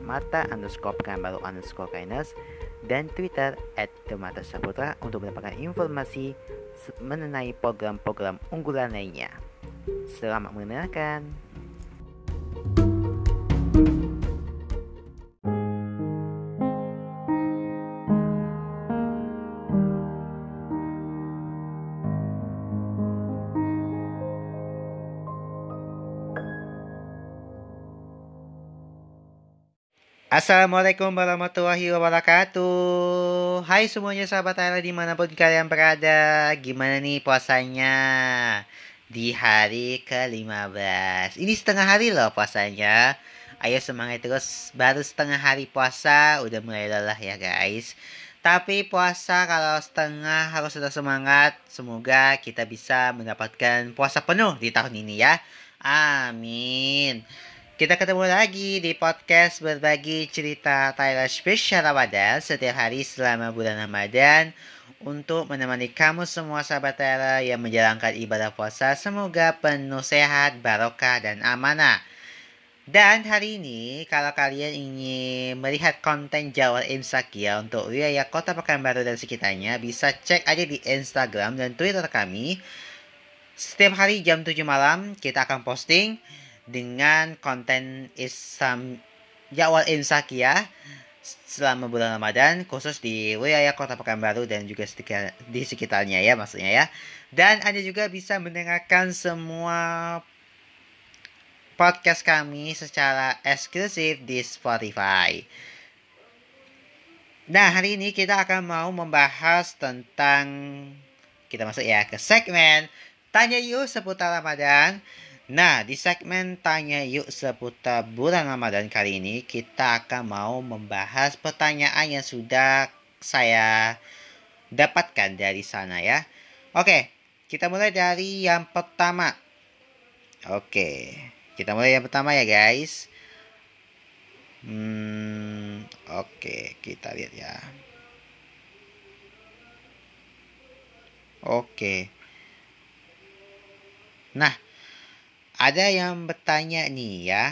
mata underscore baru underscore kindness dan Twitter at Demata Saputra untuk mendapatkan informasi mengenai program-program unggulan lainnya. Selamat mendengarkan. Assalamualaikum warahmatullahi wabarakatuh. Hai semuanya sahabat Ayla di mana pun kalian berada. Gimana nih puasanya Di hari ke-15 Ini setengah hari loh puasanya. Ayo semangat terus. Baru setengah hari puasa Udah mulai lelah ya guys. Tapi puasa kalau setengah harus sudah semangat. Semoga kita bisa mendapatkan puasa penuh di tahun ini ya. Amin kita ketemu lagi di podcast berbagi cerita Thailand spesial Ramadan setiap hari selama bulan Ramadan untuk menemani kamu semua sahabat Thailand yang menjalankan ibadah puasa. Semoga penuh sehat, barokah, dan amanah. Dan hari ini, kalau kalian ingin melihat konten Jawa Imsak ya untuk wilayah Kota Pekanbaru dan sekitarnya, bisa cek aja di Instagram dan Twitter kami. Setiap hari jam 7 malam kita akan posting dengan konten Islam Jawal Insakia selama bulan Ramadan khusus di wilayah Kota Pekanbaru dan juga di sekitarnya ya maksudnya ya. Dan Anda juga bisa mendengarkan semua podcast kami secara eksklusif di Spotify. Nah, hari ini kita akan mau membahas tentang kita masuk ya ke segmen Tanya Yuk seputar Ramadan Nah, di segmen Tanya Yuk seputar bulan Ramadan kali ini, kita akan mau membahas pertanyaan yang sudah saya dapatkan dari sana ya. Oke, kita mulai dari yang pertama. Oke, kita mulai yang pertama ya guys. Hmm, oke, kita lihat ya. Oke. Nah, ada yang bertanya nih ya.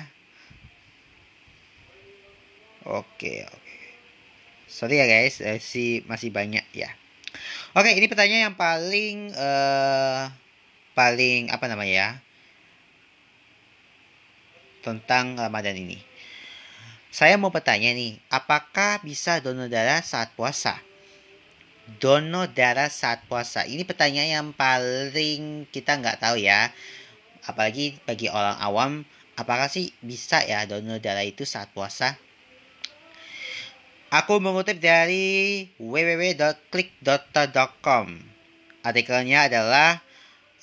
Oke, oke. Sorry ya guys, eh, si masih banyak ya. Oke, ini pertanyaan yang paling uh, paling apa namanya ya? Tentang Ramadan ini. Saya mau bertanya nih, apakah bisa donor darah saat puasa? Donor darah saat puasa. Ini pertanyaan yang paling kita nggak tahu ya apalagi bagi orang awam apakah sih bisa ya donor darah itu saat puasa? Aku mengutip dari www.clickdota.com artikelnya adalah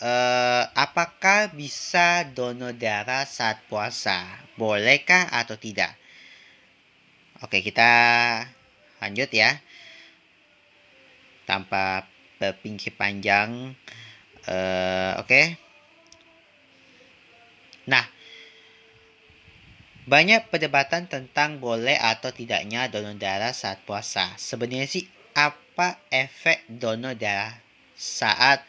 uh, apakah bisa donor darah saat puasa? Bolehkah atau tidak? Oke kita lanjut ya. Tanpa berpinggir panjang uh, oke. okay. Nah, banyak perdebatan tentang boleh atau tidaknya donor darah saat puasa. Sebenarnya sih apa efek donor darah saat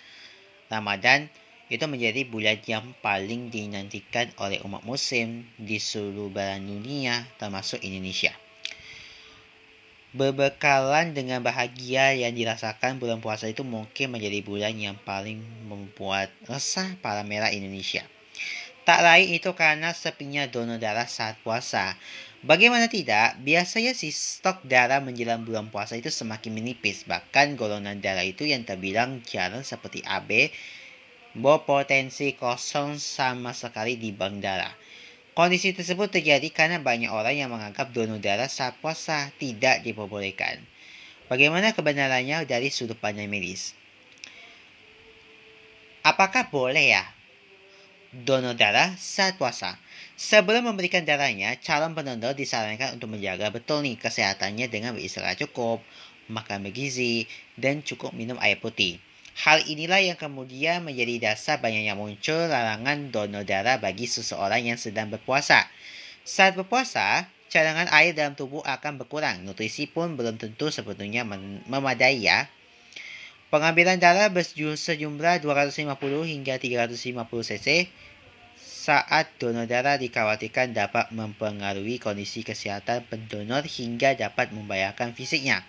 Ramadan itu menjadi bulan yang paling dinantikan oleh umat muslim di seluruh belahan dunia termasuk Indonesia. Berbekalan dengan bahagia yang dirasakan bulan puasa itu mungkin menjadi bulan yang paling membuat resah para merah Indonesia. Tak lain itu karena sepinya donor darah saat puasa. Bagaimana tidak, biasanya si stok darah menjelang bulan puasa itu semakin menipis. Bahkan golongan darah itu yang terbilang jarang seperti AB berpotensi kosong sama sekali di bank darah. Kondisi tersebut terjadi karena banyak orang yang menganggap donor darah saat puasa tidak diperbolehkan. Bagaimana kebenarannya dari sudut pandang medis? Apakah boleh ya donor darah saat puasa. Sebelum memberikan darahnya, calon pendonor disarankan untuk menjaga betul nih kesehatannya dengan beristirahat cukup, makan bergizi, dan cukup minum air putih. Hal inilah yang kemudian menjadi dasar banyaknya muncul larangan donor darah bagi seseorang yang sedang berpuasa. Saat berpuasa, cadangan air dalam tubuh akan berkurang. Nutrisi pun belum tentu sepenuhnya memadai ya. Pengambilan darah sejumlah 250 hingga 350 cc saat donor darah dikhawatirkan dapat mempengaruhi kondisi kesehatan pendonor hingga dapat membahayakan fisiknya.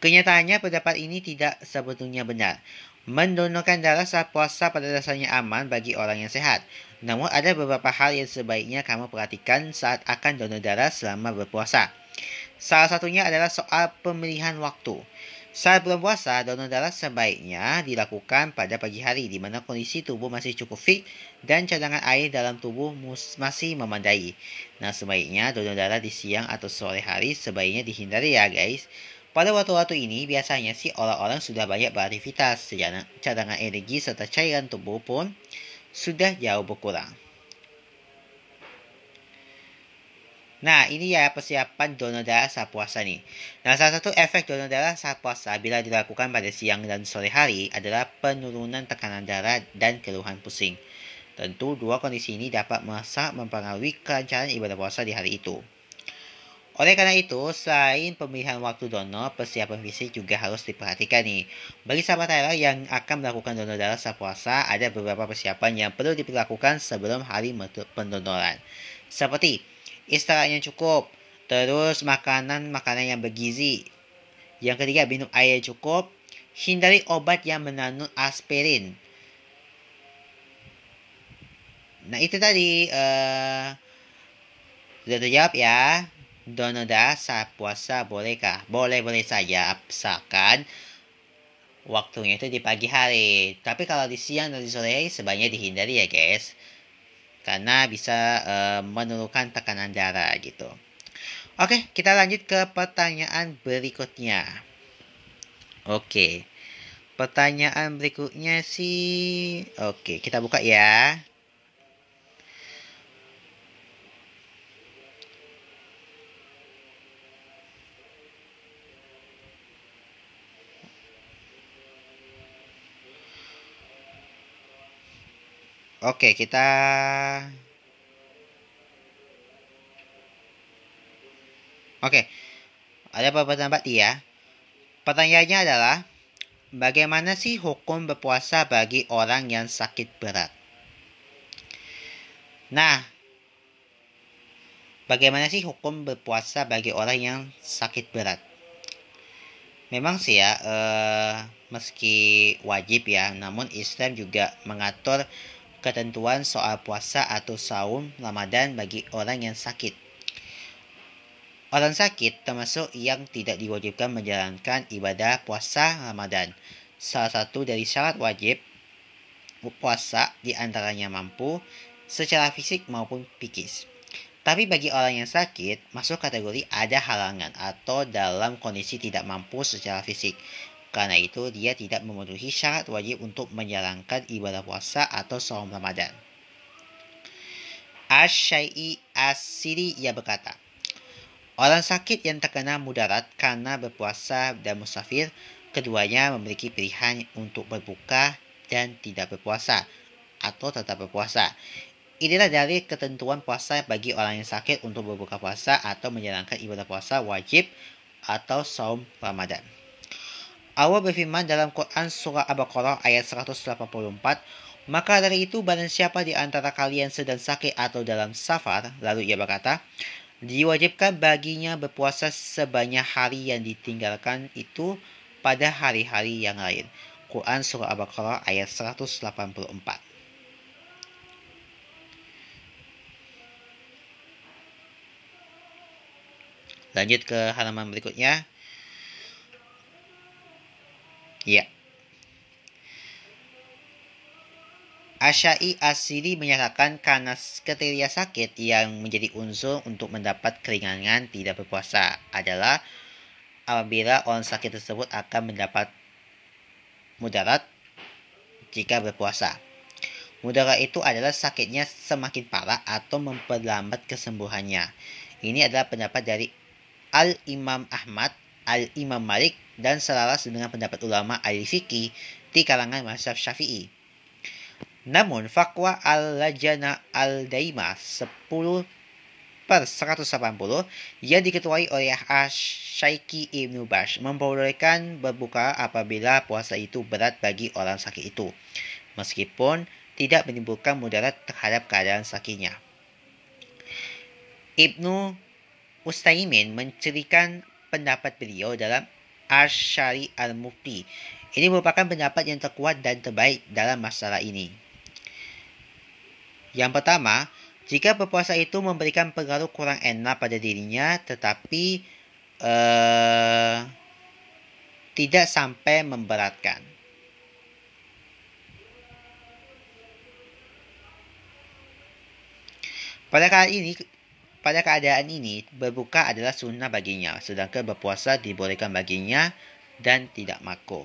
Kenyataannya pendapat ini tidak sebetulnya benar. Mendonorkan darah saat puasa pada dasarnya aman bagi orang yang sehat. Namun ada beberapa hal yang sebaiknya kamu perhatikan saat akan donor darah selama berpuasa. Salah satunya adalah soal pemilihan waktu. Saat bulan puasa, donor darah sebaiknya dilakukan pada pagi hari di mana kondisi tubuh masih cukup fit dan cadangan air dalam tubuh masih memadai. Nah, sebaiknya donor darah di siang atau sore hari sebaiknya dihindari ya guys. Pada waktu-waktu ini biasanya sih orang-orang sudah banyak beraktivitas, cadangan energi serta cairan tubuh pun sudah jauh berkurang. Nah, ini ya persiapan donor darah saat puasa nih. Nah, salah satu efek donor darah saat puasa bila dilakukan pada siang dan sore hari adalah penurunan tekanan darah dan keluhan pusing. Tentu dua kondisi ini dapat merasa mempengaruhi kelancaran ibadah puasa di hari itu. Oleh karena itu, selain pemilihan waktu donor, persiapan fisik juga harus diperhatikan nih. Bagi sahabat Tyler yang akan melakukan donor darah saat puasa, ada beberapa persiapan yang perlu dilakukan sebelum hari pendonoran. Seperti istirahat yang cukup, terus makanan-makanan yang bergizi. Yang ketiga, minum air yang cukup, hindari obat yang mengandung aspirin. Nah itu tadi uh, sudah terjawab ya. Donoda saat puasa bolehkah? Boleh-boleh saja asalkan waktunya itu di pagi hari. Tapi kalau di siang dan di sore sebaiknya dihindari ya guys karena bisa uh, menurunkan tekanan darah gitu. Oke, kita lanjut ke pertanyaan berikutnya. Oke. Pertanyaan berikutnya sih oke, kita buka ya. Oke, kita Oke. Ada beberapa tempat ya. Pertanyaannya adalah bagaimana sih hukum berpuasa bagi orang yang sakit berat? Nah, bagaimana sih hukum berpuasa bagi orang yang sakit berat? Memang sih ya, eh, meski wajib ya, namun Islam juga mengatur ketentuan soal puasa atau saum Ramadan bagi orang yang sakit. Orang sakit termasuk yang tidak diwajibkan menjalankan ibadah puasa Ramadan. Salah satu dari syarat wajib puasa di antaranya mampu secara fisik maupun psikis. Tapi bagi orang yang sakit, masuk kategori ada halangan atau dalam kondisi tidak mampu secara fisik. Karena itu, dia tidak memenuhi syarat wajib untuk menjalankan ibadah puasa atau saum Ramadan. Asyai Asiri ia berkata, Orang sakit yang terkena mudarat karena berpuasa dan musafir, keduanya memiliki pilihan untuk berbuka dan tidak berpuasa atau tetap berpuasa. Inilah dari ketentuan puasa bagi orang yang sakit untuk berbuka puasa atau menjalankan ibadah puasa wajib atau saum Ramadan. Allah berfirman dalam Quran Surah Al-Baqarah ayat 184, Maka dari itu barang siapa di antara kalian sedang sakit atau dalam safar, lalu ia berkata, diwajibkan baginya berpuasa sebanyak hari yang ditinggalkan itu pada hari-hari yang lain. Quran Surah Al-Baqarah ayat 184. Lanjut ke halaman berikutnya. Ya. Asyai Asiri menyatakan karena kriteria sakit yang menjadi unsur untuk mendapat keringanan tidak berpuasa adalah apabila orang sakit tersebut akan mendapat mudarat jika berpuasa. Mudarat itu adalah sakitnya semakin parah atau memperlambat kesembuhannya. Ini adalah pendapat dari Al-Imam Ahmad Al-Imam Malik dan selaras dengan pendapat ulama ahli fikih di kalangan mazhab Syafi'i. Namun, fatwa Al-Lajana Al-Daimah 10 per 180 yang diketuai oleh Syaiki Ibnu Bash membolehkan berbuka apabila puasa itu berat bagi orang sakit itu, meskipun tidak menimbulkan mudarat terhadap keadaan sakitnya. Ibnu Ustaimin mencerikan pendapat beliau dalam Ash-Shari Al-Mufti. Ini merupakan pendapat yang terkuat dan terbaik dalam masalah ini. Yang pertama, jika berpuasa itu memberikan pengaruh kurang enak pada dirinya, tetapi uh, tidak sampai memberatkan. Pada kali ini, pada keadaan ini, berbuka adalah sunnah baginya, sedangkan berpuasa dibolehkan baginya dan tidak mako.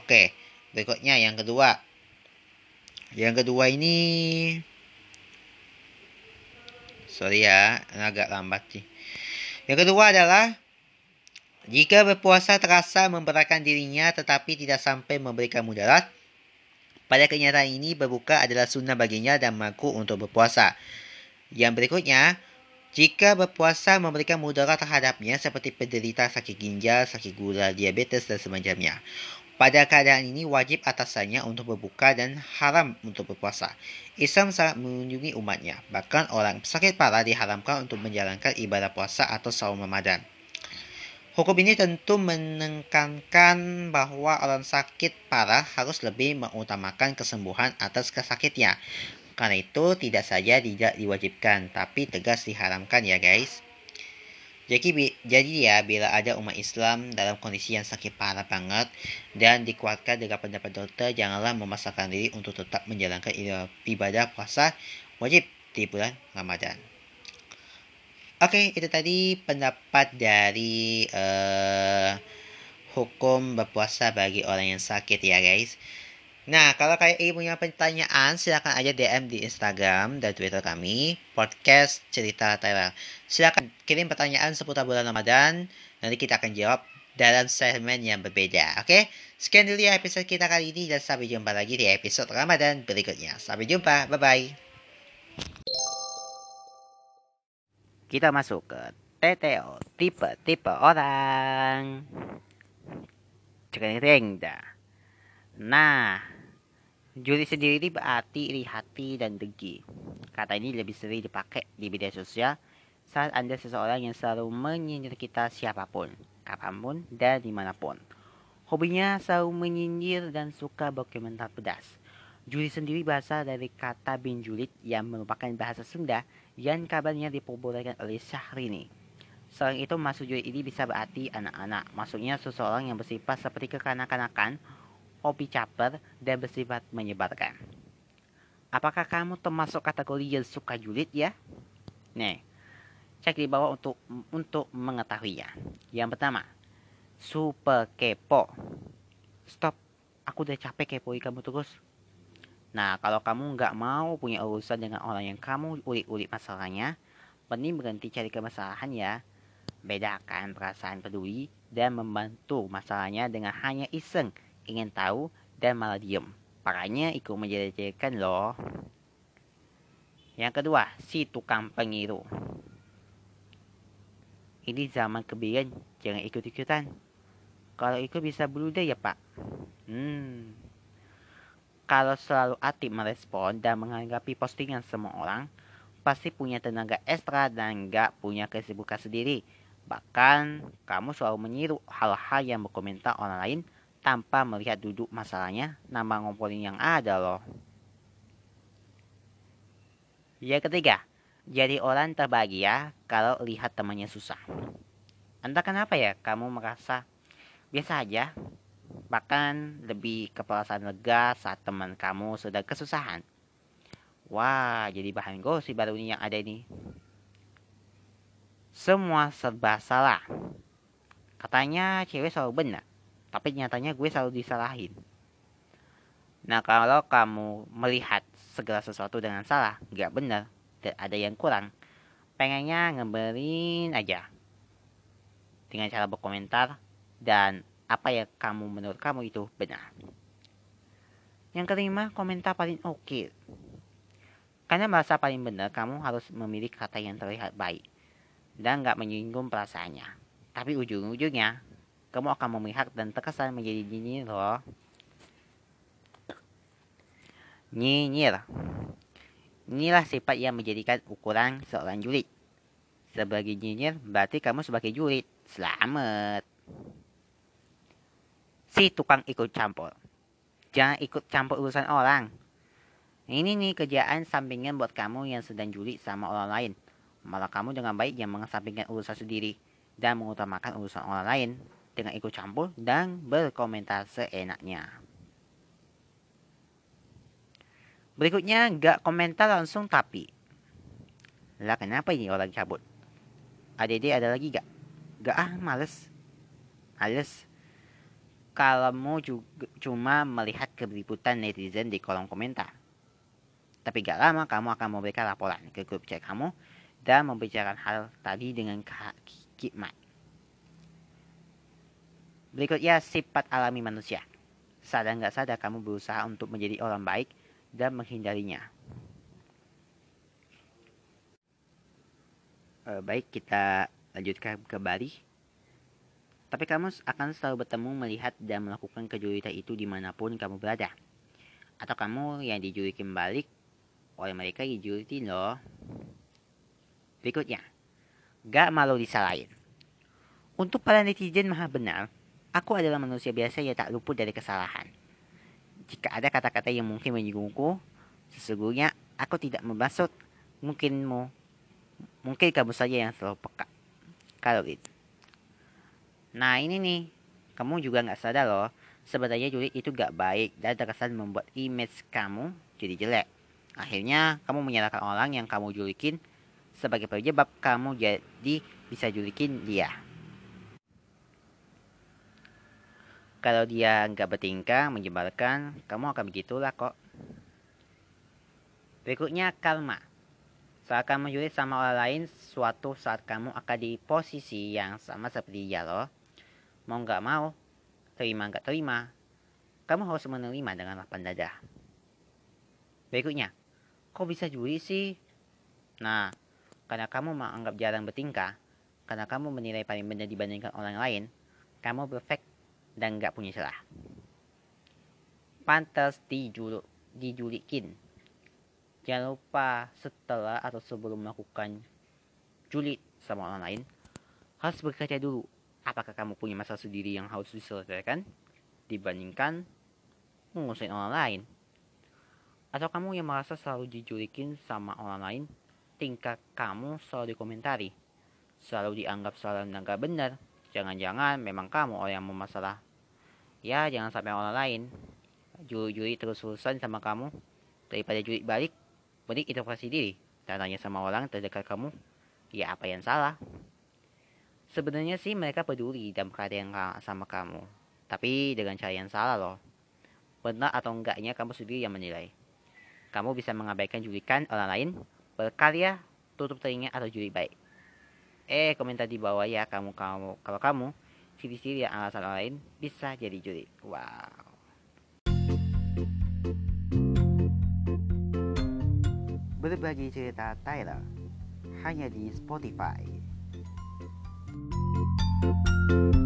Oke, berikutnya yang kedua. Yang kedua ini Sorry ya, agak lambat sih. Yang kedua adalah jika berpuasa terasa memberatkan dirinya tetapi tidak sampai memberikan mudarat, pada kenyataan ini berbuka adalah sunnah baginya dan mampu untuk berpuasa. Yang berikutnya, jika berpuasa memberikan mudarat terhadapnya seperti penderita sakit ginjal, sakit gula, diabetes dan semacamnya. Pada keadaan ini wajib atasannya untuk berbuka dan haram untuk berpuasa. Islam sangat mengunjungi umatnya. Bahkan orang sakit parah diharamkan untuk menjalankan ibadah puasa atau saum Ramadan. Hukum ini tentu menekankan bahwa orang sakit parah harus lebih mengutamakan kesembuhan atas kesakitnya. Karena itu tidak saja tidak diwajibkan, tapi tegas diharamkan ya guys. Jadi, jadi ya bila ada umat Islam dalam kondisi yang sakit parah banget dan dikuatkan dengan pendapat dokter, janganlah memaksakan diri untuk tetap menjalankan ibadah puasa wajib di bulan Ramadan. Oke, itu tadi pendapat dari uh, hukum berpuasa bagi orang yang sakit ya guys. Nah, kalau kalian ingin punya pertanyaan, silakan aja DM di Instagram dan Twitter kami, podcast cerita Thailand. Silakan kirim pertanyaan seputar bulan Ramadan, nanti kita akan jawab dalam segmen yang berbeda. Oke, sekian dulu ya episode kita kali ini dan sampai jumpa lagi di episode Ramadan berikutnya. Sampai jumpa, bye-bye. Kita masuk ke TTO, tipe-tipe orang. Cering dah. Nah, Juri sendiri berarti iri hati dan degi. Kata ini lebih sering dipakai di media sosial saat Anda seseorang yang selalu menyindir kita siapa pun, kapan pun, dan di mana pun. Hobinya selalu menyindir dan suka berkomentar pedas. Juli sendiri berasal dari kata bin julit yang merupakan bahasa Sunda yang kabarnya diperbolehkan oleh Syahrini. Selain itu, masuk juli ini bisa berarti anak-anak. Maksudnya seseorang yang bersifat seperti kekanak-kanakan hobi caper, dan bersifat menyebarkan. Apakah kamu termasuk kategori yang suka julid ya? Nih, cek di bawah untuk untuk mengetahuinya. Yang pertama, super kepo. Stop, aku udah capek kepoin kamu terus. Nah, kalau kamu nggak mau punya urusan dengan orang yang kamu ulik-ulik masalahnya, mending berhenti cari kemasalahan ya. Bedakan perasaan peduli dan membantu masalahnya dengan hanya iseng ingin tahu dan malah diem. Makanya ikut menjelajahkan loh. Yang kedua, si tukang pengiru. Ini zaman kebiayaan, jangan ikut-ikutan. Kalau ikut bisa blunder ya pak. Hmm. Kalau selalu aktif merespon dan menanggapi postingan semua orang, pasti punya tenaga ekstra dan nggak punya kesibukan sendiri. Bahkan, kamu selalu menyiru hal-hal yang berkomentar orang lain tanpa melihat duduk masalahnya, nama ngomongin yang ada loh. Yang ketiga, jadi orang terbahagia kalau lihat temannya susah. Entah kenapa ya, kamu merasa biasa aja, bahkan lebih keperasaan lega saat teman kamu sedang kesusahan. Wah, jadi bahan gosip baru ini yang ada ini. Semua serba salah. Katanya cewek selalu benar tapi nyatanya gue selalu disalahin. Nah kalau kamu melihat segala sesuatu dengan salah, nggak benar, dan ada yang kurang, pengennya ngebelin aja dengan cara berkomentar dan apa yang kamu menurut kamu itu benar. Yang kelima, komentar paling oke. Karena merasa paling benar, kamu harus memilih kata yang terlihat baik dan nggak menyinggung perasaannya. Tapi ujung-ujungnya, kamu akan memihak dan terkesan menjadi nyinyir loh. Nyinyir. Inilah sifat yang menjadikan ukuran seorang julid. Sebagai nyinyir, berarti kamu sebagai julid. Selamat. Si tukang ikut campur. Jangan ikut campur urusan orang. Ini nih kerjaan sampingan buat kamu yang sedang juli sama orang lain. Malah kamu dengan baik yang mengesampingkan urusan sendiri dan mengutamakan urusan orang lain dengan ikut campur dan berkomentar seenaknya. Berikutnya, gak komentar langsung tapi. Lah kenapa ini orang cabut? Adik-adik ada lagi gak? Gak ah, males. Males. Kalau mau juga cuma melihat keberiputan netizen di kolom komentar tapi gak lama kamu akan memberikan laporan ke grup chat kamu dan membicarakan hal tadi dengan hikmat. Berikutnya sifat alami manusia. Sadar nggak sadar kamu berusaha untuk menjadi orang baik dan menghindarinya. E, baik, kita lanjutkan kembali. Tapi kamu akan selalu bertemu, melihat, dan melakukan kejulitan itu di mana pun kamu berada. Atau kamu yang dijulikin balik oleh mereka dijulitin loh. Berikutnya, gak malu disalahin. Untuk para netizen maha benar, aku adalah manusia biasa yang tak luput dari kesalahan. Jika ada kata-kata yang mungkin menyinggungku, sesungguhnya aku tidak bermaksud mungkinmu. Mungkin kamu saja yang selalu peka. Kalau itu. Nah ini nih, kamu juga nggak sadar loh, sebenarnya julid itu gak baik dan terkesan membuat image kamu jadi jelek. Akhirnya kamu menyalahkan orang yang kamu julikin sebagai penyebab kamu jadi bisa julikin dia. Kalau dia nggak bertingkah menyebalkan, kamu akan begitulah kok. Berikutnya kalma. Saat kamu julik sama orang lain, suatu saat kamu akan di posisi yang sama seperti dia loh. Mau nggak mau, terima nggak terima, kamu harus menerima dengan lapang dada. Berikutnya, kok bisa juri sih? Nah, karena kamu menganggap jarang bertingkah, karena kamu menilai paling benar dibandingkan orang lain, kamu perfect dan nggak punya celah. Pantas dijuluk, dijulikin. Jangan lupa setelah atau sebelum melakukan julid sama orang lain, harus berkaca dulu apakah kamu punya masalah sendiri yang harus diselesaikan dibandingkan mengusahain orang lain. Atau kamu yang merasa selalu dijulikin sama orang lain, tingkah kamu selalu dikomentari, selalu dianggap salah dan gak benar. Jangan-jangan memang kamu orang yang bermasalah. Ya, jangan sampai orang lain juri-juri terus-terusan sama kamu daripada juri balik, balik inovasi diri dan tanya sama orang terdekat kamu, ya apa yang salah? Sebenarnya sih mereka peduli dan perhatian sama kamu, tapi dengan cara yang salah loh. Benar atau enggaknya kamu sendiri yang menilai. Kamu bisa mengabaikan julikan orang lain, berkarya, tutup telinga atau juli baik. Eh, komentar di bawah ya kamu kamu kalau kamu ciri-ciri yang alasan orang lain bisa jadi juri. Wow. Berbagi cerita Tyler hanya di Spotify. you